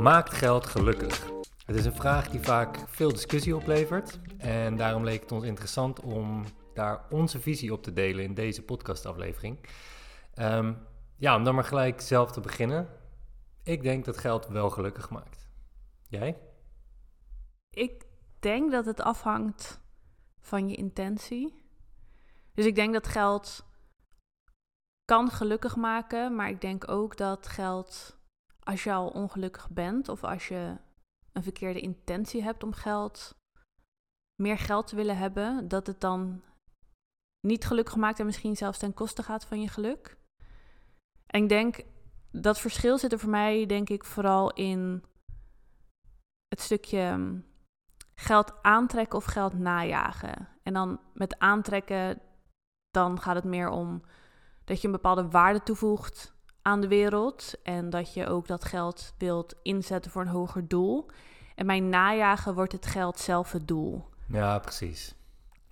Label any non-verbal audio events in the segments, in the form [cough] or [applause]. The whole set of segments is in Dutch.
Maakt geld gelukkig? Het is een vraag die vaak veel discussie oplevert. En daarom leek het ons interessant om daar onze visie op te delen in deze podcastaflevering. Um, ja, om dan maar gelijk zelf te beginnen. Ik denk dat geld wel gelukkig maakt. Jij? Ik denk dat het afhangt van je intentie. Dus ik denk dat geld kan gelukkig maken, maar ik denk ook dat geld, als je al ongelukkig bent of als je een verkeerde intentie hebt om geld, meer geld te willen hebben, dat het dan niet gelukkig maakt en misschien zelfs ten koste gaat van je geluk. En ik denk dat verschil zit er voor mij, denk ik, vooral in het stukje hm, geld aantrekken of geld najagen. En dan met aantrekken, dan gaat het meer om dat je een bepaalde waarde toevoegt aan de wereld en dat je ook dat geld wilt inzetten voor een hoger doel. En bij najagen wordt het geld zelf het doel. Ja, precies.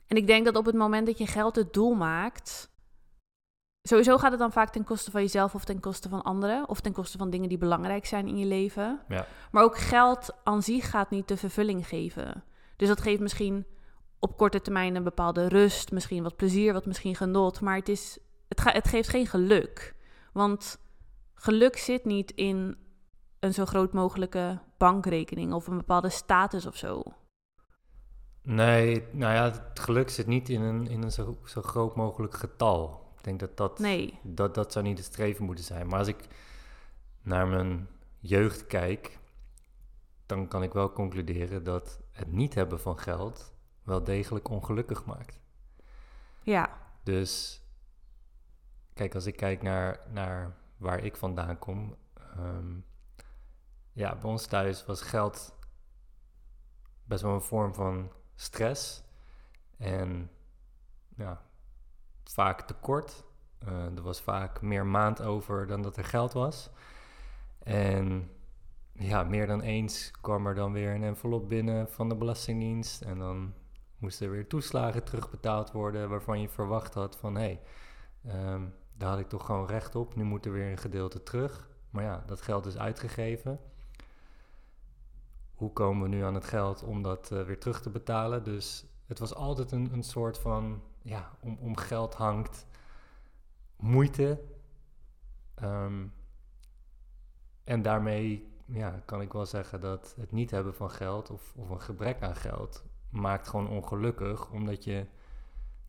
En ik denk dat op het moment dat je geld het doel maakt, sowieso gaat het dan vaak ten koste van jezelf of ten koste van anderen of ten koste van dingen die belangrijk zijn in je leven. Ja. Maar ook geld aan zich gaat niet de vervulling geven. Dus dat geeft misschien op korte termijn een bepaalde rust, misschien wat plezier, wat misschien genot, maar het, is, het, ga, het geeft geen geluk. Want geluk zit niet in een zo groot mogelijke bankrekening of een bepaalde status of zo. Nee, nou ja, het geluk zit niet in een, in een zo, zo groot mogelijk getal. Ik denk dat dat, nee. dat dat zou niet het streven moeten zijn. Maar als ik naar mijn jeugd kijk, dan kan ik wel concluderen dat het niet hebben van geld wel degelijk ongelukkig maakt. Ja. Dus kijk, als ik kijk naar, naar waar ik vandaan kom, ehm, ja, bij ons thuis was geld best wel een vorm van stress en ja, vaak tekort. Uh, er was vaak meer maand over dan dat er geld was. En ja, meer dan eens kwam er dan weer een envelop binnen van de Belastingdienst. En dan moesten er weer toeslagen terugbetaald worden waarvan je verwacht had van hé, hey, um, daar had ik toch gewoon recht op. Nu moet er weer een gedeelte terug. Maar ja, dat geld is uitgegeven. Hoe komen we nu aan het geld om dat uh, weer terug te betalen? Dus het was altijd een, een soort van, ja, om, om geld hangt moeite. Um, en daarmee ja, kan ik wel zeggen dat het niet hebben van geld of, of een gebrek aan geld maakt gewoon ongelukkig, omdat je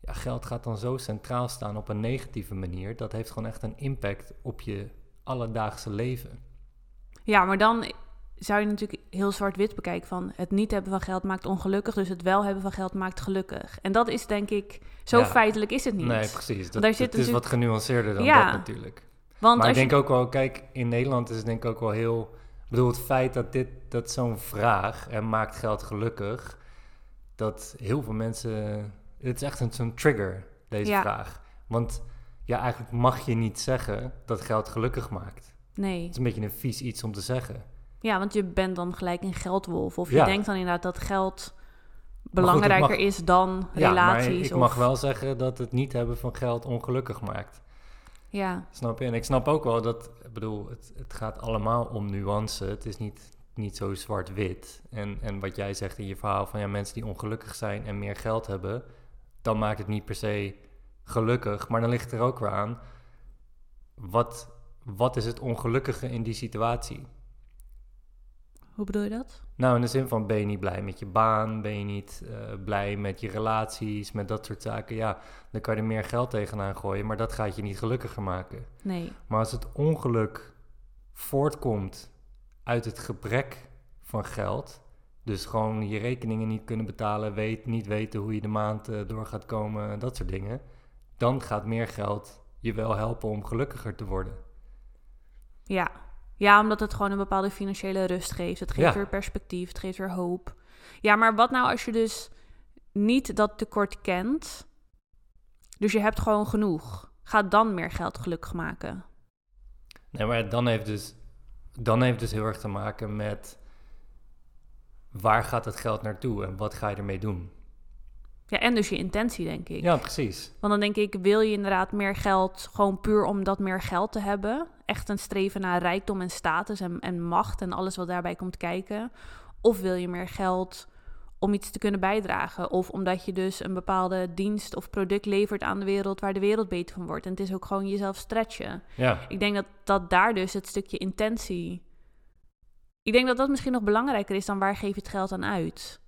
ja, geld gaat dan zo centraal staan op een negatieve manier. Dat heeft gewoon echt een impact op je alledaagse leven. Ja, maar dan zou je natuurlijk heel zwart-wit bekijken van het niet hebben van geld maakt ongelukkig, dus het wel hebben van geld maakt gelukkig. En dat is denk ik, zo feitelijk is het niet. Nee, precies. Dat, het is wat genuanceerder dan dat natuurlijk. Want maar ik denk ook wel, kijk, in Nederland is het denk ik ook wel heel... Ik bedoel, het feit dat dit, dat zo'n vraag, en maakt geld gelukkig, dat heel veel mensen het is echt zo'n trigger, deze vraag. Want ja, eigenlijk mag je niet zeggen dat geld gelukkig maakt. Nee. Het is een beetje een vies iets om te zeggen. Ja, want je bent dan gelijk een geldwolf. Of je denkt dan inderdaad dat geld belangrijker is dan relaties. Ja, maar ik mag wel zeggen dat het niet hebben van geld ongelukkig maakt. Ja. Snap je? En ik snap ook wel dat, ik bedoel, het, het gaat allemaal om nuance. Het is niet, niet zo zwart-wit. En, en wat jij zegt in je verhaal van ja, mensen die ongelukkig zijn en meer geld hebben, dan maakt het niet per se gelukkig. Maar dan ligt er ook weer aan, wat, wat is het ongelukkige in die situatie? Hoe bedoel je dat? Nou, in de zin van ben je niet blij met je baan, ben je niet uh, blij met je relaties, met dat soort zaken. Ja, dan kan je er meer geld tegenaan gooien, maar dat gaat je niet gelukkiger maken. Nee. Maar als het ongeluk voortkomt uit het gebrek van geld, dus gewoon je rekeningen niet kunnen betalen, weet, niet weten hoe je de maand uh, door gaat komen, dat soort dingen. Dan gaat meer geld je wel helpen om gelukkiger te worden. Ja. ja, omdat het gewoon een bepaalde financiële rust geeft. Het geeft weer perspectief, het geeft weer hoop. Ja, maar wat nou als je dus niet dat tekort kent, dus je hebt gewoon genoeg. Gaat dan meer geld gelukkig maken? Nee, maar dan heeft dus, dan heeft dus heel erg te maken met waar gaat het geld naartoe en wat ga je ermee doen? Ja, en dus je intentie, denk ik. Ja, precies. Want dan denk ik, wil je inderdaad meer geld gewoon puur om dat meer geld te hebben? Echt een streven naar rijkdom en status en, en macht en alles wat daarbij komt kijken? Of wil je meer geld om iets te kunnen bijdragen? Of omdat je dus een bepaalde dienst of product levert aan de wereld waar de wereld beter van wordt? En het is ook gewoon jezelf stretchen. Ja, Ik denk dat, dat daar dus het stukje intentie. Ik denk dat dat misschien nog belangrijker is dan waar geef je het geld aan uit.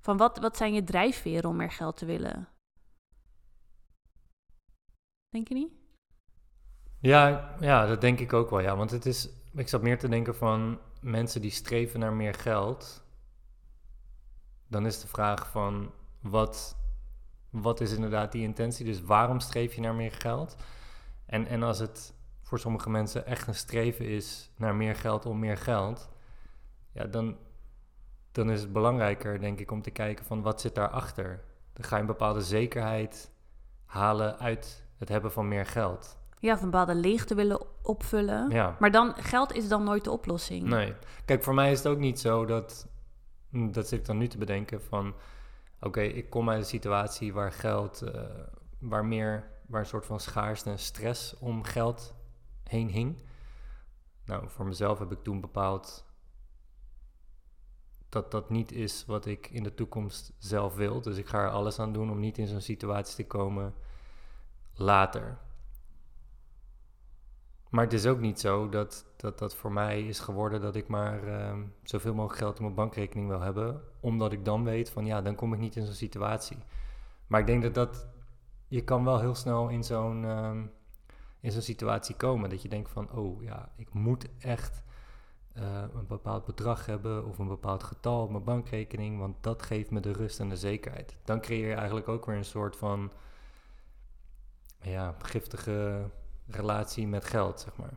Van wat, wat zijn je drijfveren om meer geld te willen? Denk je niet? ja, ja, dat denk ik ook wel. Ja, want het is, ik zat meer te denken van mensen die streven naar meer geld. Dan is de vraag van wat, wat is inderdaad die intentie? Dus waarom streef je naar meer geld? En, en als het voor sommige mensen echt een streven is naar meer geld om meer geld, ja, dan, dan is het belangrijker, denk ik, om te kijken van wat zit daarachter. Dan ga je een bepaalde zekerheid halen uit het hebben van meer geld. Ja, of een bepaalde leegte willen opvullen. Ja. Maar dan, geld is dan nooit de oplossing. Nee. Kijk, voor mij is het ook niet zo dat. Dat zit ik dan nu te bedenken van. Oké, ik kom uit een situatie waar geld. eh, waar meer. waar een soort van schaarste en stress om geld heen hing. Nou, voor mezelf heb ik toen bepaald. Dat dat niet is wat ik in de toekomst zelf wil. Dus ik ga er alles aan doen om niet in zo'n situatie te komen later. Maar het is ook niet zo dat dat, dat voor mij is geworden dat ik maar ehm, zoveel mogelijk geld op mijn bankrekening wil hebben. Omdat ik dan weet van ja, dan kom ik niet in zo'n situatie. Maar ik denk dat dat. Je kan wel heel snel in zo'n ehm, in zo'n situatie komen. Dat je denkt van oh ja, ik moet echt eh, een bepaald bedrag hebben of een bepaald getal op mijn bankrekening. Want dat geeft me de rust en de zekerheid. Dan creëer je eigenlijk ook weer een soort van ja, giftige relatie met geld, zeg maar.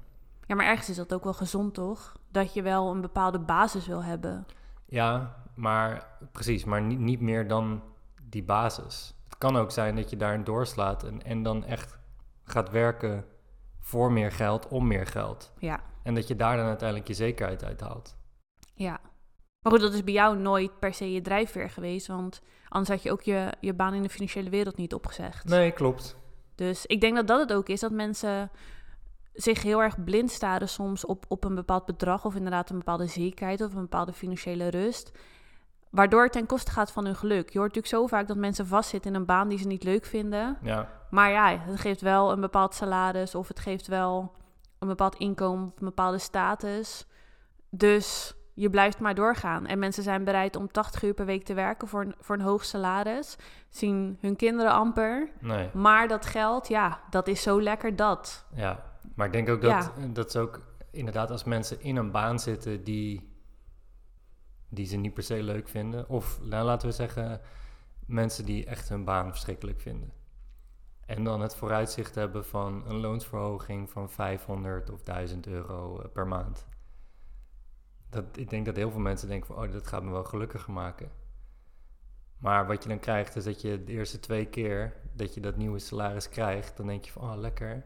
Ja, maar ergens is dat ook wel gezond, toch? Dat je wel een bepaalde basis wil hebben. Ja, maar precies, maar niet, niet meer dan die basis. Het kan ook zijn dat je daarin doorslaat en, en dan echt gaat werken voor meer geld, om meer geld. Ja, En dat je daar dan uiteindelijk je zekerheid uit haalt. ja. Maar goed, dat is bij jou nooit per se je drijfveer geweest. Want anders had je ook je, je baan in de financiële wereld niet opgezegd. Nee, klopt. Dus ik denk dat dat het ook is. Dat mensen zich heel erg blind staren soms op, op een bepaald bedrag. Of inderdaad een bepaalde zekerheid of een bepaalde financiële rust. Waardoor het ten koste gaat van hun geluk. Je hoort natuurlijk zo vaak dat mensen vastzitten in een baan die ze niet leuk vinden. Ja, Maar ja, het geeft wel een bepaald salaris of het geeft wel een bepaald inkomen of een bepaalde status. Dus je blijft maar doorgaan. En mensen zijn bereid om 80 uur per week te werken voor een, voor een hoog salaris. Zien hun kinderen amper. nee. Maar dat geld, ja, dat is zo lekker dat. Ja, maar ik denk ook dat Ja. dat is ook inderdaad als mensen in een baan zitten die, die ze niet per se leuk vinden. Of nou, laten we zeggen, mensen die echt hun baan verschrikkelijk vinden. En dan het vooruitzicht hebben van een loonsverhoging van 500 of 1000 euro eh, per maand. Dat, ik denk dat heel veel mensen denken van, oh, dat gaat me wel gelukkiger maken. Maar wat je dan krijgt is dat je de eerste twee keer dat je dat nieuwe salaris krijgt, dan denk je van, oh, lekker.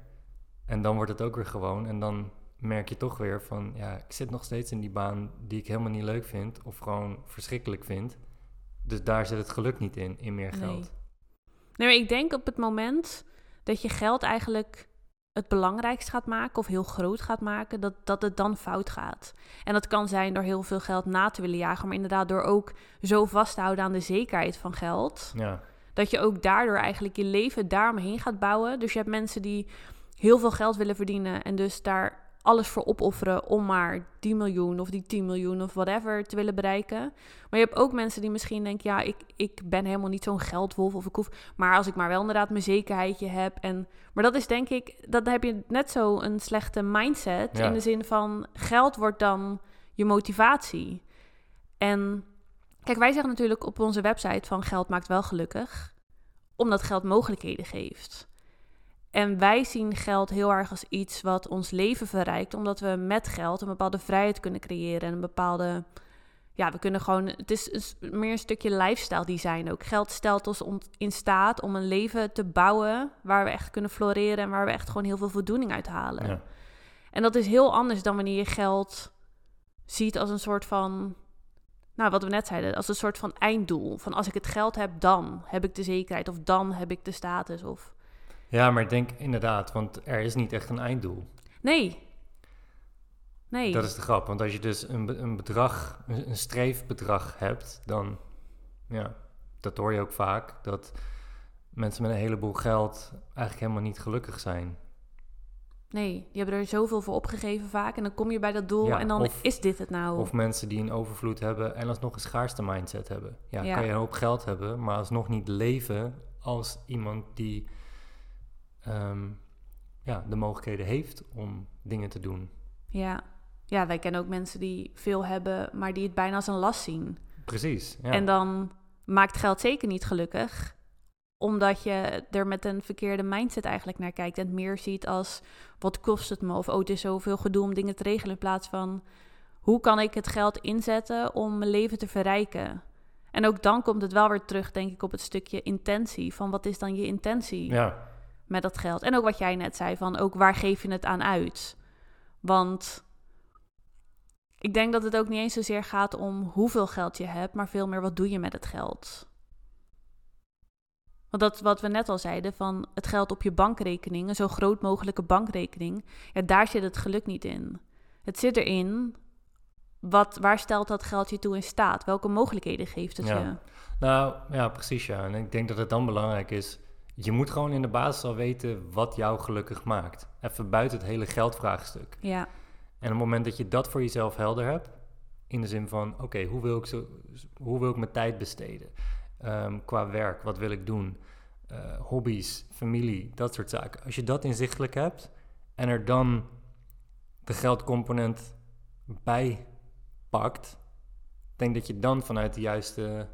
En dan wordt het ook weer gewoon. En dan merk je toch weer van, ja, ik zit nog steeds in die baan die ik helemaal niet leuk vind. Of gewoon verschrikkelijk vind. Dus daar zit het geluk niet in, in meer geld. Maar ik denk op het moment dat je geld eigenlijk het belangrijkst gaat maken of heel groot gaat maken, dat, dat het dan fout gaat. En dat kan zijn door heel veel geld na te willen jagen, maar inderdaad door ook zo vast te houden aan de zekerheid van geld. Ja, Dat je ook daardoor eigenlijk je leven daaromheen gaat bouwen. Dus je hebt mensen die heel veel geld willen verdienen en dus daar alles voor opofferen om maar die miljoen of die 10 miljoen of whatever te willen bereiken. Maar je hebt ook mensen die misschien denken, ja, ik, ik ben helemaal niet zo'n geldwolf of ik hoef, maar als ik maar wel inderdaad mijn zekerheidje heb. En, maar dat is denk ik, dat heb je net zo een slechte mindset Ja. in de zin van geld wordt dan je motivatie. En kijk, wij zeggen natuurlijk op onze website van geld maakt wel gelukkig, omdat geld mogelijkheden geeft. En wij zien geld heel erg als iets wat ons leven verrijkt, omdat we met geld een bepaalde vrijheid kunnen creëren en een bepaalde. Ja, we kunnen gewoon. Het is meer een stukje lifestyle design ook. Geld stelt ons in staat om een leven te bouwen waar we echt kunnen floreren en waar we echt gewoon heel veel voldoening uit halen. ja. En dat is heel anders dan wanneer je geld ziet als een soort van nou, wat we net zeiden, als een soort van einddoel. Van als ik het geld heb, dan heb ik de zekerheid of dan heb ik de status. Of... Ja, maar ik denk inderdaad, want er is niet echt een einddoel. Nee. Nee. Dat is de grap, want als je dus een, een bedrag, een, een streefbedrag hebt, dan, ja, dat hoor je ook vaak, dat mensen met een heleboel geld eigenlijk helemaal niet gelukkig zijn. Nee, die hebben er zoveel voor opgegeven vaak. En dan kom je bij dat doel Ja, en dan of- is dit het nou. Of mensen die een overvloed hebben en alsnog een schaarste mindset hebben. Ja, Ja. kan je een hoop geld hebben, maar alsnog niet leven als iemand die ehm, ja, de mogelijkheden heeft om dingen te doen. Ja. ja, wij kennen ook mensen die veel hebben, maar die het bijna als een last zien. Precies. Ja. En dan maakt geld zeker niet gelukkig. Omdat je er met een verkeerde mindset eigenlijk naar kijkt. En het meer ziet als, wat kost het me? Of, oh, het is zoveel gedoe om dingen te regelen. In plaats van, hoe kan ik het geld inzetten om mijn leven te verrijken? En ook dan komt het wel weer terug, denk ik, op het stukje intentie. Van wat is dan je intentie ja, met dat geld? En ook wat jij net zei, van ook waar geef je het aan uit? Want ik denk dat het ook niet eens zozeer gaat om hoeveel geld je hebt, maar veel meer wat doe je met het geld. Want dat wat we net al zeiden, van het geld op je bankrekening, een zo groot mogelijke bankrekening, ja, daar zit het geluk niet in. Het zit erin, wat, waar stelt dat geld je toe in staat? Welke mogelijkheden geeft het Ja. je? nou ja, precies ja. En ik denk dat het dan belangrijk is, je moet gewoon in de basis al weten wat jou gelukkig maakt. Even buiten het hele geldvraagstuk. Ja, En op het moment dat je dat voor jezelf helder hebt, in de zin van, oké, hoe wil ik zo, hoe wil ik mijn tijd besteden? Ehm, qua werk, wat wil ik doen? Eh, hobby's, familie, dat soort zaken. Als je dat inzichtelijk hebt en er dan de geldcomponent bij pakt, denk dat je dan vanuit de juiste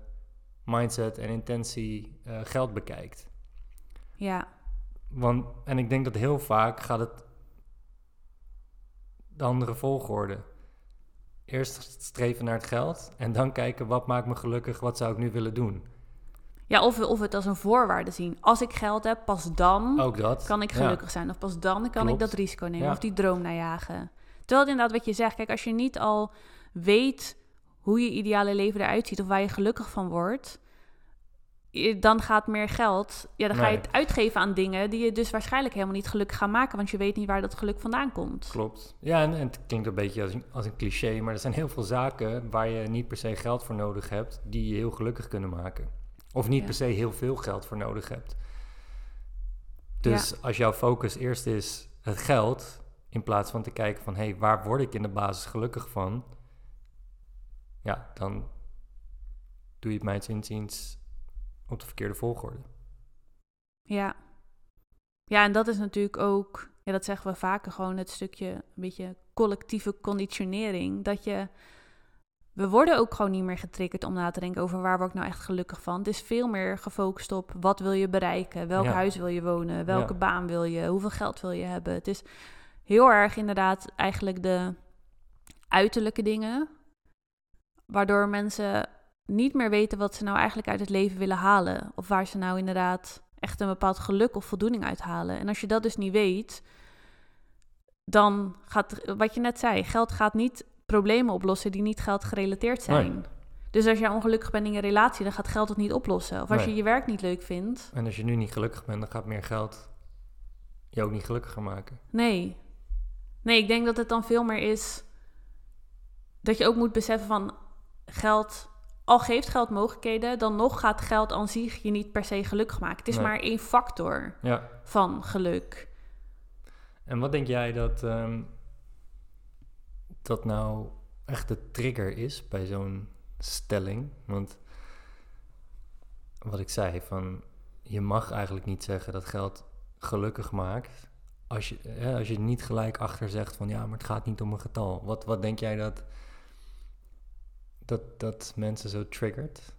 mindset en intentie eh, geld bekijkt. Ja, Want, en ik denk dat heel vaak gaat het de andere volgorde. Eerst streven naar het geld en dan kijken wat maakt me gelukkig, wat zou ik nu willen doen. ja of, of het als een voorwaarde zien. Als ik geld heb, pas dan Ook dat. kan ik Ja. gelukkig zijn. Of pas dan kan Klopt. ik dat risico nemen Ja. of die droom najagen. Terwijl het inderdaad wat je zegt, kijk, als je niet al weet hoe je ideale leven eruit ziet of waar je gelukkig van wordt, dan gaat meer geld, ja, dan ga je Nee. het uitgeven aan dingen die je dus waarschijnlijk helemaal niet gelukkig gaan maken, want je weet niet waar dat geluk vandaan komt. Klopt. Ja, en, en het klinkt een beetje als een, als een cliché, maar er zijn heel veel zaken waar je niet per se geld voor nodig hebt, die je heel gelukkig kunnen maken. Of niet Ja. per se heel veel geld voor nodig hebt. Dus als jouw focus eerst is het geld, in plaats van te kijken van, hé, hey, waar word ik in de basis gelukkig van? Ja, dan doe je het mijns inziens op de verkeerde volgorde. Ja. Ja, en dat is natuurlijk ook, ja, dat zeggen we vaker, gewoon het stukje een beetje collectieve conditionering. Dat je, we worden ook gewoon niet meer getriggerd om na te denken over waar word ik nou echt gelukkig van. Het is veel meer gefocust op wat wil je bereiken, welk Ja. huis wil je wonen, welke Ja. baan wil je, hoeveel geld wil je hebben. Het is heel erg inderdaad eigenlijk de uiterlijke dingen, waardoor mensen niet meer weten wat ze nou eigenlijk uit het leven willen halen. Of waar ze nou inderdaad echt een bepaald geluk of voldoening uithalen. En als je dat dus niet weet, dan gaat, wat je net zei, geld gaat niet problemen oplossen die niet geld gerelateerd zijn. Nee. Dus als jij ongelukkig bent in je relatie, dan gaat geld het niet oplossen. Of als Nee. je je werk niet leuk vindt. En als je nu niet gelukkig bent, dan gaat meer geld je ook niet gelukkiger maken. Nee. Nee, ik denk dat het dan veel meer is dat je ook moet beseffen van geld, al geeft geld mogelijkheden, dan nog gaat geld aan zich je niet per se gelukkig maken. Het is Nee. maar één factor Ja. van geluk. En wat denk jij dat ehm, dat nou echt de trigger is bij zo'n stelling? Want wat ik zei, van je mag eigenlijk niet zeggen dat geld gelukkig maakt. Als je, hè, als je niet gelijk achter zegt van ja, maar het gaat niet om een getal. Wat, wat denk jij dat, dat, dat mensen zo triggert?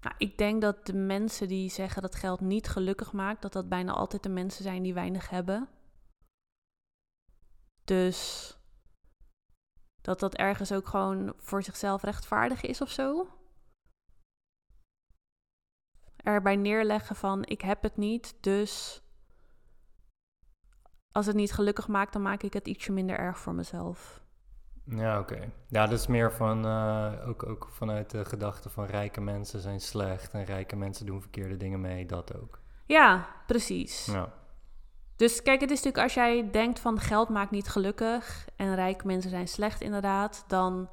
Nou, ik denk dat de mensen die zeggen dat geld niet gelukkig maakt, dat dat bijna altijd de mensen zijn die weinig hebben. Dus dat dat ergens ook gewoon voor zichzelf rechtvaardig is of zo. Erbij neerleggen van ik heb het niet, dus als het niet gelukkig maakt, dan maak ik het ietsje minder erg voor mezelf. Ja, oké. Ja, dat is meer van, eh, ook, ook vanuit de gedachte van rijke mensen zijn slecht en rijke mensen doen verkeerde dingen mee, dat ook. Ja, precies. Ja, Dus kijk, het is natuurlijk als jij denkt van geld maakt niet gelukkig en rijke mensen zijn slecht inderdaad, dan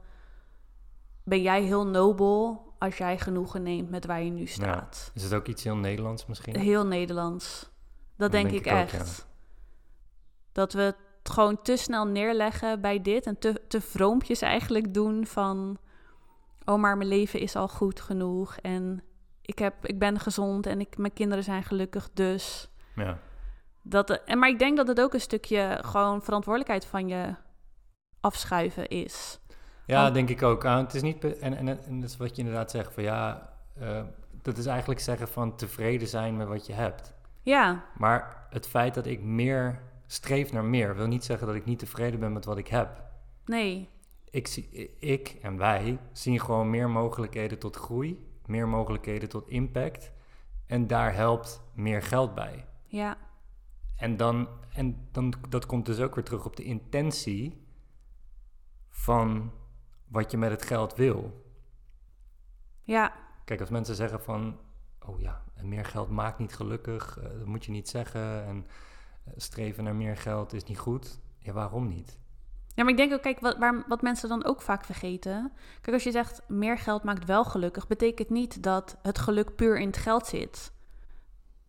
ben jij heel nobel als jij genoegen neemt met waar je nu staat. is het ook iets heel Nederlands misschien? Heel Nederlands. Dat denk, denk ik, ik ook, echt. Dat we het gewoon te snel neerleggen bij dit en te, te vroompjes eigenlijk doen van, oh maar mijn leven is al goed genoeg en ik, heb, ik ben gezond en ik, mijn kinderen zijn gelukkig dus. Ja, Dat, en, maar ik denk dat het ook een stukje gewoon verantwoordelijkheid van je afschuiven is. ja Want- denk ik ook. Ah, het is niet, en, en, en dat is wat je inderdaad zegt, van ja, eh, dat is eigenlijk zeggen van tevreden zijn met wat je hebt. Ja, Maar het feit dat ik meer streef naar meer, wil niet zeggen dat ik niet tevreden ben met wat ik heb. nee, Ik, zie, ik en wij zien gewoon meer mogelijkheden tot groei, meer mogelijkheden tot impact. En daar helpt meer geld bij. ja, En dan, en dan, dat komt dus ook weer terug op de intentie van wat je met het geld wil. ja, Kijk, als mensen zeggen van, oh ja, meer geld maakt niet gelukkig, eh, dat moet je niet zeggen. En streven naar meer geld is niet goed. Ja, waarom niet? Ja, maar ik denk ook, kijk, wat, waar, wat mensen dan ook vaak vergeten. Kijk, als je zegt meer geld maakt wel gelukkig, betekent niet dat het geluk puur in het geld zit.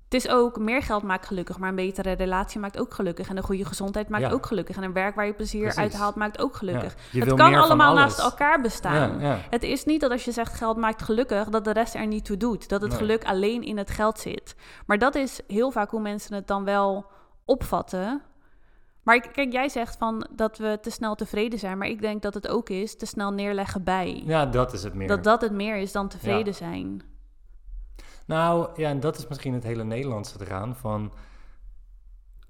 Het is ook, meer geld maakt gelukkig, maar een betere relatie maakt ook gelukkig. En een goede gezondheid maakt Ja. ook gelukkig. En een werk waar je plezier Precies. uit haalt maakt ook gelukkig. Ja, het kan allemaal naast elkaar bestaan. Ja. Het is niet dat als je zegt geld maakt gelukkig, dat de rest er niet toe doet. Dat het Nee. geluk alleen in het geld zit. Maar dat is heel vaak hoe mensen het dan wel opvatten. Maar ik- kijk, jij zegt van dat we te snel tevreden zijn. Maar ik denk dat het ook is te snel neerleggen bij. ja, dat is het meer. Dat dat het meer is dan tevreden zijn. Nou, ja, en dat is misschien het hele Nederlandse eraan. Van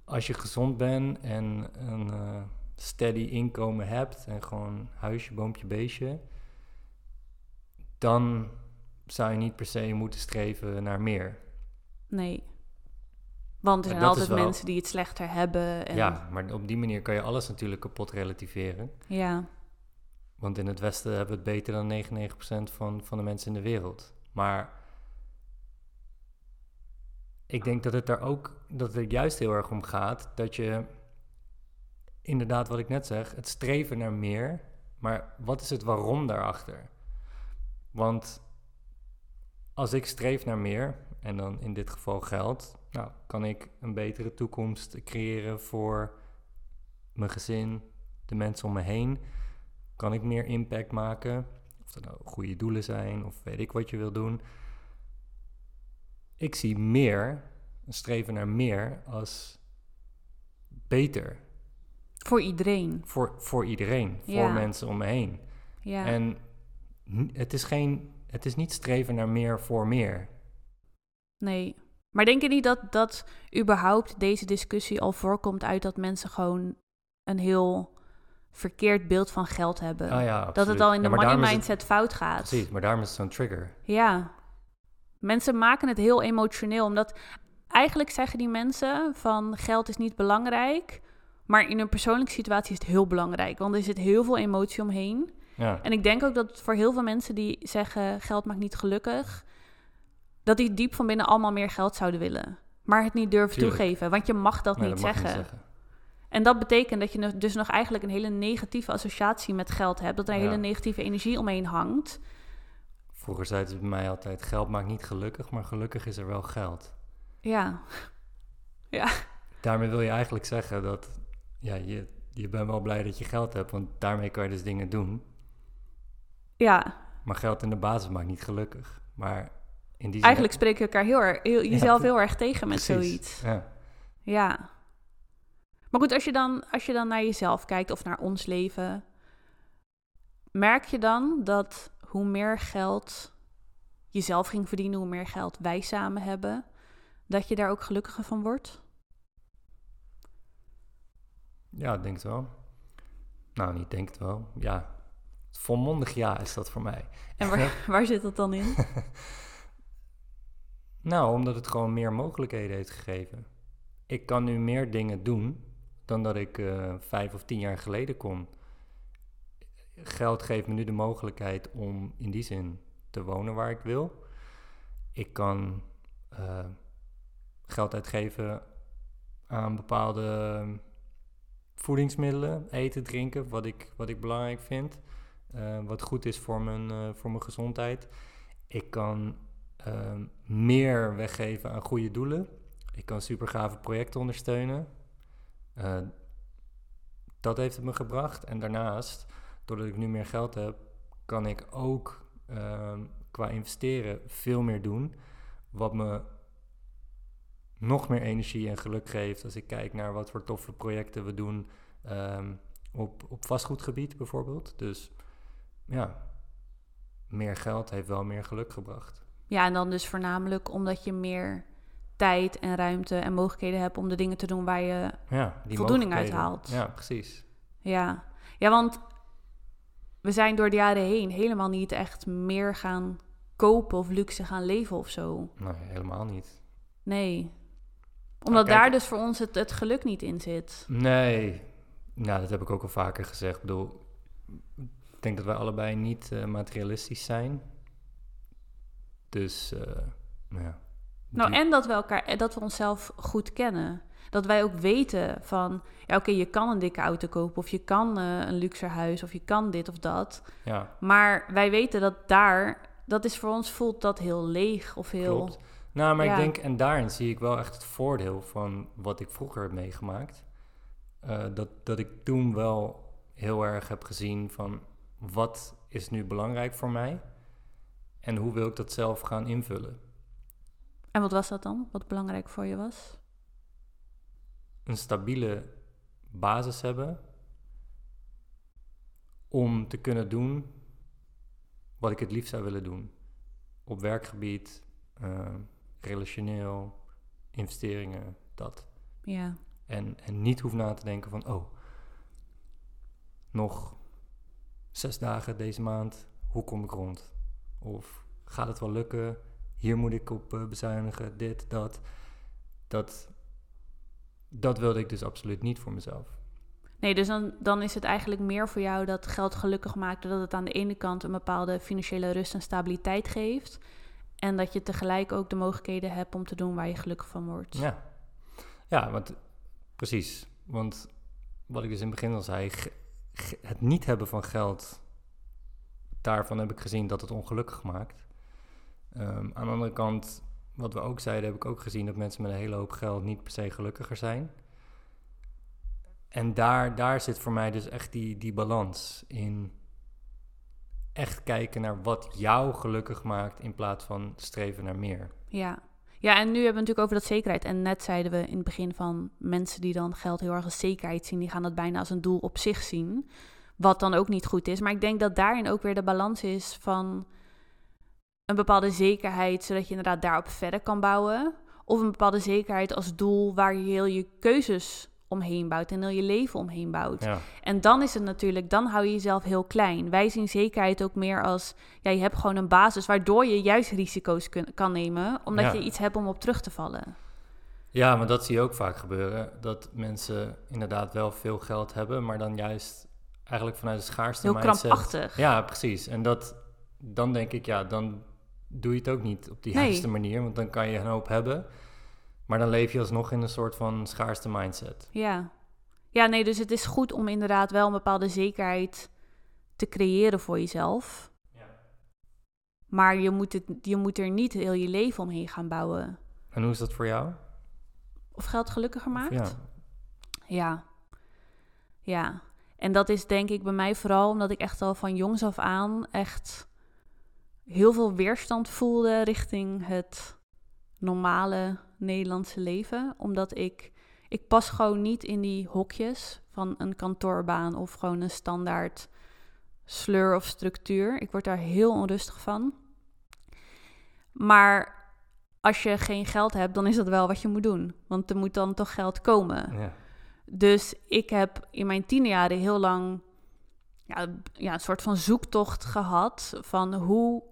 als je gezond bent en een eh, steady inkomen hebt en gewoon huisje, boompje, beestje, dan zou je niet per se moeten streven naar meer. Nee. Want er Maar zijn altijd wel- mensen die het slechter hebben. En, Ja, maar op die manier kan je alles natuurlijk kapot relativeren. ja. Want in het Westen hebben we het beter dan 99% van, van de mensen in de wereld. Maar ik denk dat het daar ook, dat het juist heel erg om gaat dat je, inderdaad wat ik net zeg, het streven naar meer, maar wat is het waarom daarachter? Want als ik streef naar meer, en dan in dit geval geld, nou, kan ik een betere toekomst creëren voor mijn gezin, de mensen om me heen. Kan ik meer impact maken? Of dat nou goede doelen zijn, of weet ik wat je wil doen. Ik zie meer, een streven naar meer, als beter. Voor iedereen. Voor, voor iedereen, voor mensen om me heen. Ja. En het is, geen, het is niet streven naar meer voor meer. Nee. Maar denk je niet dat, dat überhaupt deze discussie al voorkomt uit dat mensen gewoon een heel verkeerd beeld van geld hebben? Ah ja, dat het al in de money het- mindset fout gaat. Precies, maar daarom is het zo'n trigger. Ja. Mensen maken het heel emotioneel, omdat eigenlijk zeggen die mensen van geld is niet belangrijk, maar in een persoonlijke situatie is het heel belangrijk, want er zit heel veel emotie omheen. Ja, En ik denk ook dat voor heel veel mensen die zeggen geld maakt niet gelukkig, dat die diep van binnen allemaal meer geld zouden willen. Maar het niet durven Tuurlijk. toegeven, want je mag dat Nee, niet, dat mag zeggen. niet zeggen. En dat betekent dat je dus nog eigenlijk een hele negatieve associatie met geld hebt. Dat er een Ja. hele negatieve energie omheen hangt. Vroeger zeiden ze bij mij altijd, geld maakt niet gelukkig, maar gelukkig is er wel geld. [laughs] Ja, Daarmee wil je eigenlijk zeggen dat ja, je, je bent wel blij dat je geld hebt, want daarmee kan je dus dingen doen. ja. Maar geld in de basis maakt niet gelukkig. Maar in die zin... Eigenlijk spreek je elkaar heel erg, heel, jezelf heel erg tegen met Precies, zoiets. Ja. Ja. Maar goed, als je, dan, als je dan naar jezelf kijkt of naar ons leven, merk je dan dat hoe meer geld je zelf ging verdienen, hoe meer geld wij samen hebben, dat je daar ook gelukkiger van wordt? ja, ik denk het wel. Nou, niet denk het wel. Ja, volmondig ja is dat voor mij. En waar, [laughs] waar zit dat dan in? [laughs] Nou, omdat het gewoon meer mogelijkheden heeft gegeven. Ik kan nu meer dingen doen dan dat ik eh, vijf of tien jaar geleden kon. geld geeft me nu de mogelijkheid om in die zin te wonen waar ik wil. Ik kan eh, geld uitgeven aan bepaalde voedingsmiddelen, eten, drinken, wat ik, wat ik belangrijk vind. Uh, wat goed is voor mijn, voor mijn gezondheid. Ik kan uh, meer weggeven aan goede doelen. Ik kan super gave projecten ondersteunen. Uh, dat heeft het me gebracht. En daarnaast, doordat ik nu meer geld heb, kan ik ook ehm, qua investeren veel meer doen. Wat me nog meer energie en geluk geeft als ik kijk naar wat voor toffe projecten we doen um, op, op vastgoedgebied bijvoorbeeld. Dus ja, meer geld heeft wel meer geluk gebracht. Ja, en dan dus voornamelijk omdat je meer tijd en ruimte en mogelijkheden hebt om de dingen te doen waar je ja, die voldoening uit haalt. Ja, precies. Ja. ja, want we zijn door de jaren heen helemaal niet echt meer gaan kopen of luxe gaan leven of zo. Nee, helemaal niet. Nee. Omdat daar dus voor ons het, het geluk niet in zit. Nee, nou, dat heb ik ook al vaker gezegd. Ik bedoel, ik denk dat wij allebei niet uh, materialistisch zijn. Dus, uh, nou ja. Nou, en dat we elkaar, dat we onszelf goed kennen. Dat wij ook weten van, ja, oké, je kan een dikke auto kopen of je kan uh, een luxe huis of je kan dit of dat. Ja. Maar wij weten dat daar, dat is voor ons voelt dat heel leeg of heel. Klopt. Nou, maar ik denk, en daarin zie ik wel echt het voordeel van wat ik vroeger heb meegemaakt. Uh, dat, dat ik toen wel heel erg heb gezien van wat is nu belangrijk voor mij en hoe wil ik dat zelf gaan invullen. En wat was dat dan, wat belangrijk voor je was? Een stabiele basis hebben om te kunnen doen wat ik het liefst zou willen doen. Op werkgebied, uh, relationeel, investeringen, dat. Ja. En, en niet hoef na te denken van, oh, nog zes dagen deze maand, hoe kom ik rond? Of gaat het wel lukken? Hier moet ik op uh, bezuinigen, dit, dat. Dat, dat wilde ik dus absoluut niet voor mezelf. Nee, dus dan, dan is het eigenlijk meer voor jou dat geld gelukkig maakt, dat het aan de ene kant een bepaalde financiële rust en stabiliteit geeft. En dat je tegelijk ook de mogelijkheden hebt om te doen waar je gelukkig van wordt. Ja, ja want precies. Want wat ik dus in het begin al zei, het niet hebben van geld, daarvan heb ik gezien dat het ongelukkig maakt. Um, aan de andere kant, wat we ook zeiden, heb ik ook gezien dat mensen met een hele hoop geld niet per se gelukkiger zijn. En daar, daar zit voor mij dus echt die, die balans in. Echt kijken naar wat jou gelukkig maakt in plaats van streven naar meer. Ja. Ja, en nu hebben we natuurlijk over dat zekerheid. En net zeiden we in het begin van mensen die dan geld heel erg als zekerheid zien, die gaan dat bijna als een doel op zich zien. Wat dan ook niet goed is. Maar ik denk dat daarin ook weer de balans is van een bepaalde zekerheid, zodat je inderdaad daarop verder kan bouwen. Of een bepaalde zekerheid als doel waar je heel je keuzes omheen bouwt en heel je leven omheen bouwt. Ja. En dan is het natuurlijk, dan hou je jezelf heel klein. Wij zien zekerheid ook meer als, ja, je hebt gewoon een basis waardoor je juist risico's kun, kan nemen, omdat je iets hebt om op terug te vallen. Ja, maar dat zie je ook vaak gebeuren. Dat mensen inderdaad wel veel geld hebben, maar dan juist eigenlijk vanuit de schaarste heel mindset. krampachtig. Ja, precies. En dat, dan denk ik, ja, dan doe je het ook niet op die nee. juiste manier, want dan kan je een hoop hebben. Maar dan leef je alsnog in een soort van schaarste mindset. Ja. Ja, nee, dus het is goed om inderdaad wel een bepaalde zekerheid te creëren voor jezelf. Ja. Maar je moet, het, je moet er niet heel je leven omheen gaan bouwen. En hoe is dat voor jou? Of geld gelukkiger maakt? ja. Ja. Ja. En dat is denk ik bij mij vooral omdat ik echt al van jongs af aan echt heel veel weerstand voelde richting het normale Nederlandse leven. Omdat ik, ik pas gewoon niet in die hokjes van een kantoorbaan of gewoon een standaard sleur of structuur. Ik word daar heel onrustig van. Maar als je geen geld hebt, dan is dat wel wat je moet doen. Want er moet dan toch geld komen. Ja. Dus ik heb in mijn tienerjaren heel lang ja, ja, een soort van zoektocht gehad van hoe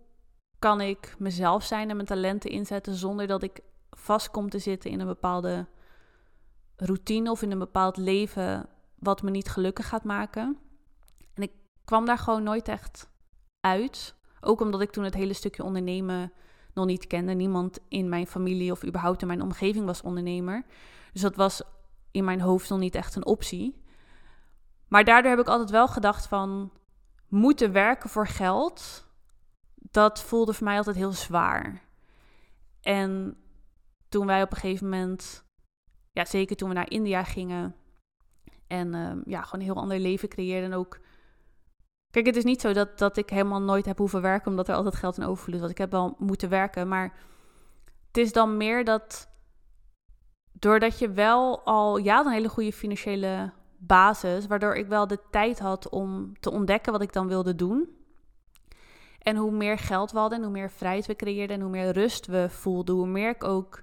kan ik mezelf zijn en mijn talenten inzetten zonder dat ik vast kom te zitten in een bepaalde routine of in een bepaald leven wat me niet gelukkig gaat maken. En ik kwam daar gewoon nooit echt uit. Ook omdat ik toen het hele stukje ondernemen nog niet kende. Niemand in mijn familie of überhaupt in mijn omgeving was ondernemer. Dus dat was in mijn hoofd nog niet echt een optie. Maar daardoor heb ik altijd wel gedacht van moeten werken voor geld. Dat voelde voor mij altijd heel zwaar. En toen wij op een gegeven moment, ja, zeker toen we naar India gingen en ehm, ja, gewoon een heel ander leven creëerden en ook. Kijk, het is niet zo dat, dat ik helemaal nooit heb hoeven werken omdat er altijd geld in overvloed was. Ik heb wel moeten werken, maar het is dan meer dat doordat je wel al, ja, een hele goede financiële basis, waardoor ik wel de tijd had om te ontdekken wat ik dan wilde doen. En hoe meer geld we hadden en hoe meer vrijheid we creëerden en hoe meer rust we voelden, hoe meer ik ook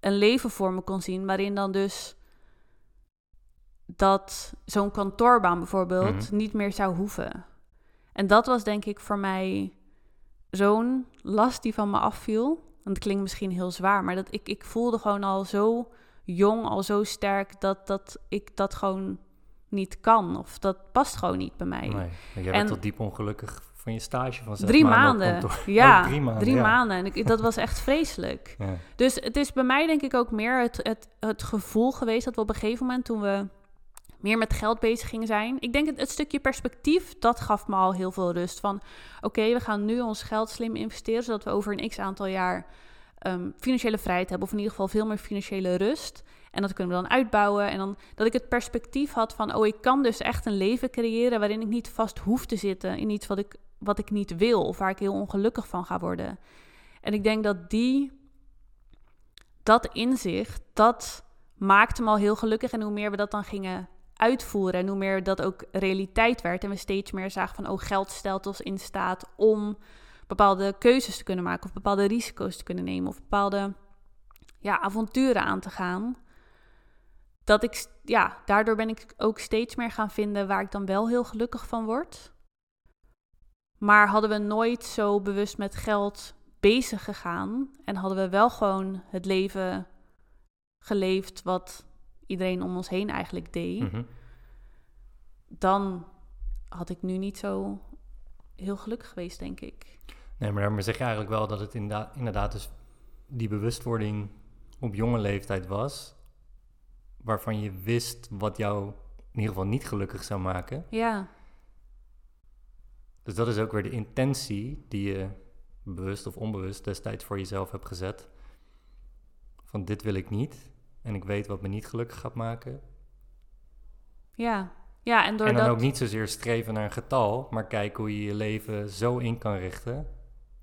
een leven voor me kon zien, waarin dan dus dat zo'n kantoorbaan bijvoorbeeld Mhm. niet meer zou hoeven. En dat was denk ik voor mij zo'n last die van me afviel. Want het klinkt misschien heel zwaar, maar dat ik, ik voelde gewoon al zo jong, al zo sterk, dat, dat ik dat gewoon niet kan. Of dat past gewoon niet bij mij. Nee, jij En- werd tot diep ongelukkig van je stage van Drie maanden maanden. kantoor. [laughs] Ja, Oh, drie maanden. drie ja. maanden. En ik, dat was echt vreselijk. Ja. Dus het is bij mij denk ik ook meer het, het, het gevoel geweest dat we op een gegeven moment toen we meer met geld bezig gingen zijn. Ik denk het, het stukje perspectief, dat gaf me al heel veel rust. Van oké, we gaan nu ons geld slim investeren, zodat we over een x aantal jaar ehm, financiële vrijheid hebben. Of in ieder geval veel meer financiële rust. En dat kunnen we dan uitbouwen. En dan dat ik het perspectief had van, oh, ik kan dus echt een leven creëren waarin ik niet vast hoef te zitten in iets wat ik, wat ik niet wil of waar ik heel ongelukkig van ga worden. En ik denk dat die, dat inzicht, dat maakte me al heel gelukkig. En hoe meer we dat dan gingen uitvoeren en hoe meer dat ook realiteit werd en we steeds meer zagen van, oh, geld stelt ons in staat om bepaalde keuzes te kunnen maken of bepaalde risico's te kunnen nemen of bepaalde ja, avonturen aan te gaan. Dat ik, ja, daardoor ben ik ook steeds meer gaan vinden waar ik dan wel heel gelukkig van word. Maar hadden we nooit zo bewust met geld bezig gegaan en hadden we wel gewoon het leven geleefd wat iedereen om ons heen eigenlijk deed, Mhm. dan had ik nu niet zo heel gelukkig geweest, denk ik. Nee, maar daarmee zeg je eigenlijk wel dat het inderdaad, inderdaad dus die bewustwording op jonge leeftijd was, waarvan je wist wat jou in ieder geval niet gelukkig zou maken. Ja, Dus dat is ook weer de intentie die je bewust of onbewust destijds voor jezelf hebt gezet. Van dit wil ik niet en ik weet wat me niet gelukkig gaat maken. ja. Ja, en En dan ook niet zozeer streven naar een getal, maar kijken hoe je je leven zo in kan richten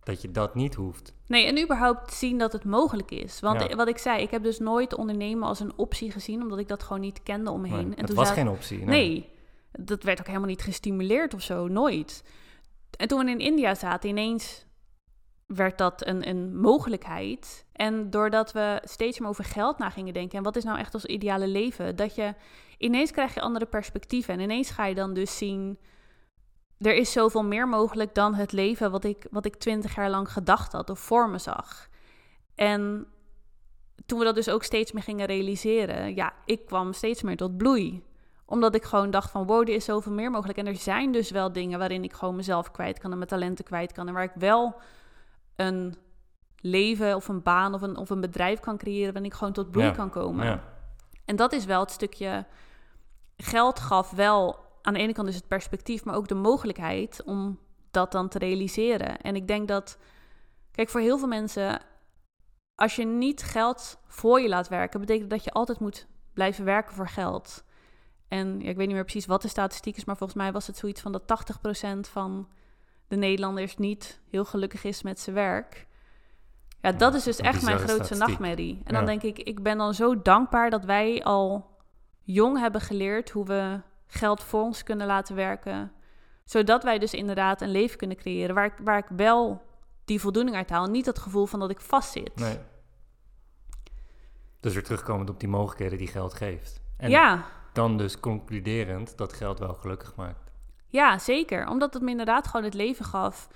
dat je dat niet hoeft. Nee, en überhaupt zien dat het mogelijk is. Want Ja. wat ik zei, ik heb dus nooit ondernemen als een optie gezien, omdat ik dat gewoon niet kende om me heen. Nee, en het toen was geen optie. Nee. dat werd ook helemaal niet gestimuleerd of zo, nooit. En toen we in India zaten, ineens werd dat een, een mogelijkheid. En doordat we steeds meer over geld na gingen denken en wat is nou echt ons ideale leven, dat je ineens krijg je andere perspectieven en ineens ga je dan dus zien, er is zoveel meer mogelijk dan het leven wat ik, wat ik twintig jaar lang gedacht had of voor me zag. En toen we dat dus ook steeds meer gingen realiseren, ja, ik kwam steeds meer tot bloei omdat ik gewoon dacht van wow, er is zoveel meer mogelijk. En er zijn dus wel dingen waarin ik gewoon mezelf kwijt kan en mijn talenten kwijt kan. En waar ik wel een leven of een baan of een, of een bedrijf kan creëren waarin ik gewoon tot bloei Ja, kan komen. Ja. En dat is wel het stukje geld gaf wel aan de ene kant dus het perspectief, maar ook de mogelijkheid om dat dan te realiseren. En ik denk dat, kijk, voor heel veel mensen, als je niet geld voor je laat werken, betekent dat je altijd moet blijven werken voor geld. En ja, ik weet niet meer precies wat de statistiek is, maar volgens mij was het zoiets van dat 80% van de Nederlanders niet heel gelukkig is met zijn werk. Ja, dat is dus echt mijn grootste statistiek. nachtmerrie. En dan Ja. denk ik, ik ben dan zo dankbaar dat wij al jong hebben geleerd hoe we geld voor ons kunnen laten werken. Zodat wij dus inderdaad een leven kunnen creëren waar ik, waar ik wel die voldoening uit haal. Niet het gevoel van dat ik vastzit. Nee. Dus weer terugkomend op die mogelijkheden die geld geeft. En ja, dan dus concluderend dat geld wel gelukkig maakt. Ja, zeker. Omdat het me inderdaad gewoon het leven gaf.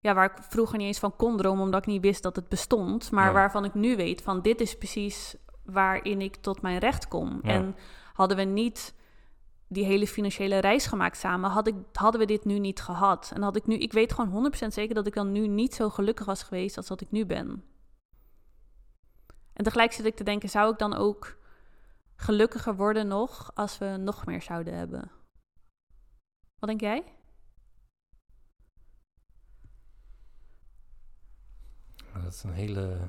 Ja, waar ik vroeger niet eens van kon dromen, omdat ik niet wist dat het bestond. Maar Ja. waarvan ik nu weet van dit is precies waarin ik tot mijn recht kom. Ja. En hadden we niet die hele financiële reis gemaakt samen, had ik, hadden we dit nu niet gehad. En had ik nu, ik weet gewoon 100% zeker dat ik dan nu niet zo gelukkig was geweest als dat ik nu ben. En tegelijk zit ik te denken, zou ik dan ook gelukkiger worden nog als we nog meer zouden hebben? Wat denk jij? Dat is een hele.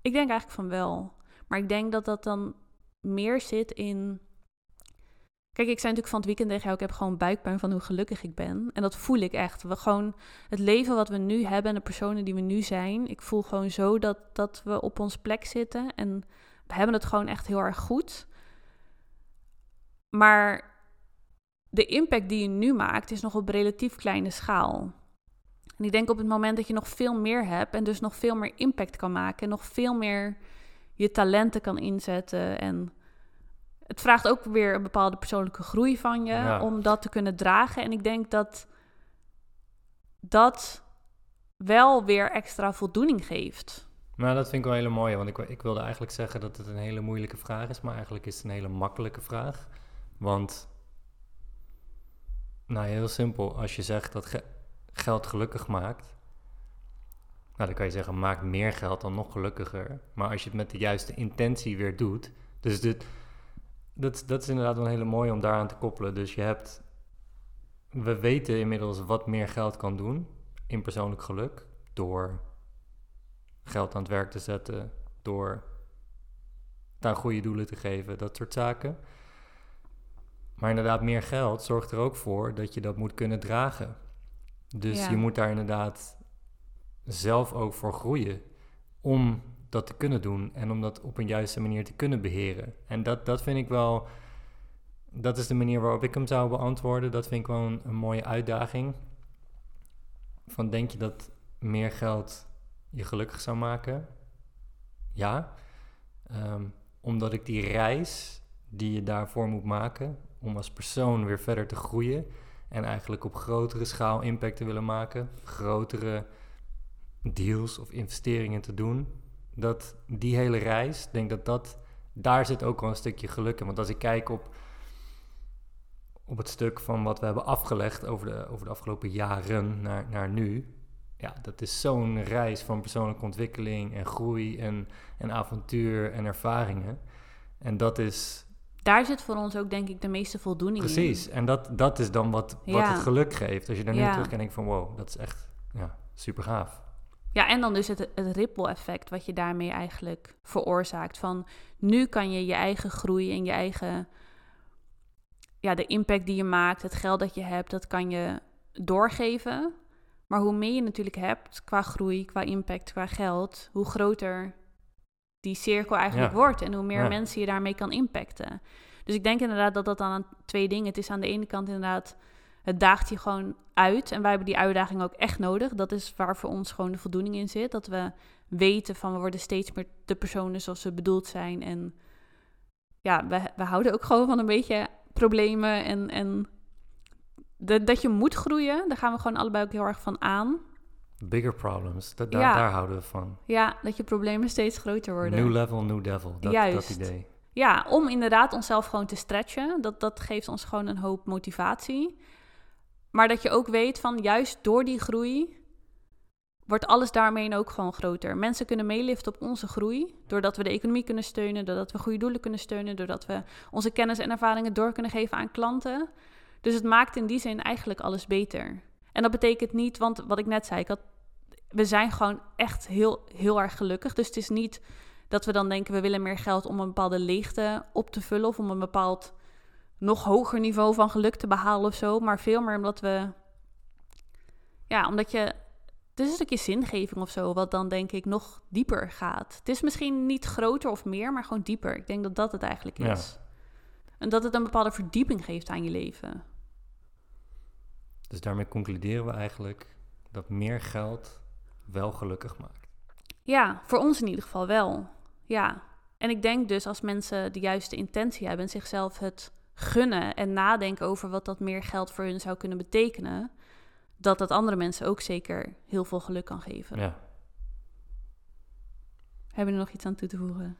Ik denk eigenlijk van wel. Maar ik denk dat dat dan meer zit in. Kijk, ik zei natuurlijk van het weekend tegen jou, ik heb gewoon buikpijn van hoe gelukkig ik ben. En dat voel ik echt. We gewoon het leven wat we nu hebben en de personen die we nu zijn. Ik voel gewoon zo dat, dat we op ons plek zitten. En we hebben het gewoon echt heel erg goed. Maar de impact die je nu maakt is nog op relatief kleine schaal. En ik denk op het moment dat je nog veel meer hebt en dus nog veel meer impact kan maken en nog veel meer je talenten kan inzetten. En het vraagt ook weer een bepaalde persoonlijke groei van je om dat te kunnen dragen. En ik denk dat dat wel weer extra voldoening geeft. Nou, dat vind ik wel hele mooie, want ik, ik wilde eigenlijk zeggen dat het een hele moeilijke vraag is, maar eigenlijk is het een hele makkelijke vraag. Want, nou heel simpel, als je zegt dat geld gelukkig maakt, nou, dan kan je zeggen, maak meer geld dan nog gelukkiger. Maar als je het met de juiste intentie weer doet. Dus dit, dat, dat is inderdaad wel een hele mooie om daaraan te koppelen. Dus je hebt. We weten inmiddels wat meer geld kan doen in persoonlijk geluk. Door geld aan het werk te zetten. Door daar goede doelen te geven, dat soort zaken. Maar inderdaad, meer geld zorgt er ook voor dat je dat moet kunnen dragen. Dus je moet daar inderdaad zelf ook voor groeien. Om dat te kunnen doen en om dat op een juiste manier te kunnen beheren. En dat, dat vind ik wel. Dat is de manier waarop ik hem zou beantwoorden. Dat vind ik wel een, mooie uitdaging. Van denk je dat meer geld je gelukkig zou maken? Ja. Ehm, omdat ik die reis die je daarvoor moet maken, om als persoon weer verder te groeien en eigenlijk op grotere schaal impact te willen maken, grotere deals of investeringen te doen, dat die hele reis, denk dat dat, daar zit ook wel een stukje geluk in. Want als ik kijk op, op het stuk van wat we hebben afgelegd over de, over de afgelopen jaren naar, naar nu, ja, dat is zo'n reis van persoonlijke ontwikkeling en groei en, en avontuur en ervaringen. En dat is. Daar zit voor ons ook, denk ik, de meeste voldoening Precies. in. Precies. En dat, dat is dan wat, wat het geluk geeft. Als je daar nu terug en denkt van wow, dat is echt ja, super gaaf. Ja, en dan dus het, het ripple-effect wat je daarmee eigenlijk veroorzaakt. Van nu kan je je eigen groei en je eigen, ja, de impact die je maakt, het geld dat je hebt, dat kan je doorgeven. Maar hoe meer je natuurlijk hebt qua groei, qua impact, qua geld, hoe groter die cirkel eigenlijk wordt en hoe meer mensen je daarmee kan impacten. Dus ik denk inderdaad dat dat dan aan twee dingen. Het is aan de ene kant inderdaad het daagt je gewoon uit. En wij hebben die uitdaging ook echt nodig. Dat is waar voor ons gewoon de voldoening in zit. Dat we weten van we worden steeds meer de personen zoals ze bedoeld zijn. En ja, we, we houden ook gewoon van een beetje problemen en, en de, dat je moet groeien. Daar gaan we gewoon allebei ook heel erg van aan. Bigger problems, dat, daar, daar houden we van. Ja, dat je problemen steeds groter worden. New level, new devil, dat, Juist. dat idee. Ja, om inderdaad onszelf gewoon te stretchen. Dat, dat geeft ons gewoon een hoop motivatie. Maar dat je ook weet van juist door die groei wordt alles daarmee ook gewoon groter. Mensen kunnen meeliften op onze groei, doordat we de economie kunnen steunen, doordat we goede doelen kunnen steunen, doordat we onze kennis en ervaringen door kunnen geven aan klanten. Dus het maakt in die zin eigenlijk alles beter. En dat betekent niet, want wat ik net zei, ik had, we zijn gewoon echt heel, heel erg gelukkig. Dus het is niet dat we dan denken we willen meer geld om een bepaalde leegte op te vullen of om een bepaald nog hoger niveau van geluk te behalen of zo. Maar veel meer omdat we. Ja, omdat je. Het is een stukje zingeving of zo, wat dan denk ik nog dieper gaat. Het is misschien niet groter of meer, maar gewoon dieper. Ik denk dat dat het eigenlijk is. En dat het een bepaalde verdieping geeft aan je leven. Dus daarmee concluderen we eigenlijk dat meer geld wel gelukkig maakt. Ja, voor ons in ieder geval wel. Ja. En ik denk dus als mensen de juiste intentie hebben en zichzelf het gunnen en nadenken over wat dat meer geld voor hun zou kunnen betekenen, dat dat andere mensen ook zeker heel veel geluk kan geven. Ja. Hebben we er nog iets aan toe te voegen?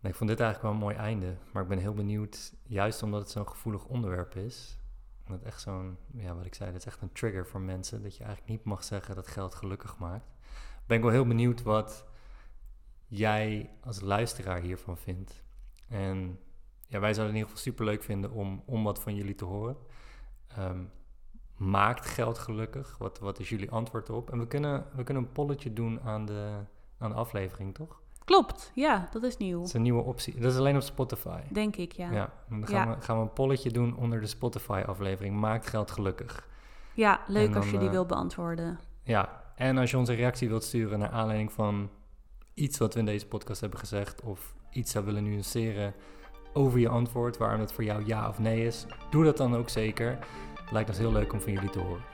Nee, ik vond dit eigenlijk wel een mooi einde. Maar ik ben heel benieuwd, juist omdat het zo'n gevoelig onderwerp is. Dat echt zo'n, ja, wat ik zei, dat is echt een trigger voor mensen. Dat je eigenlijk niet mag zeggen dat geld gelukkig maakt. Ben ik wel heel benieuwd wat jij als luisteraar hiervan vindt. En ja, wij zouden het in ieder geval super leuk vinden om, om wat van jullie te horen. Ehm, maakt geld gelukkig? Wat, wat is jullie antwoord op? En we kunnen, we kunnen een polletje doen aan de, aan de aflevering, toch? Klopt, ja, dat is nieuw. Dat is een nieuwe optie. Dat is alleen op Spotify. Denk ik, ja. Ja, dan gaan, We, gaan we een polletje doen onder de Spotify-aflevering. Maakt geld gelukkig? Ja, leuk als je die eh, wil beantwoorden. Ja, en als je onze reactie wilt sturen naar aanleiding van iets wat we in deze podcast hebben gezegd... of iets zou willen nuanceren over je antwoord... waarom het voor jou ja of nee is, doe dat dan ook zeker. Lijkt ons heel leuk om van jullie te horen.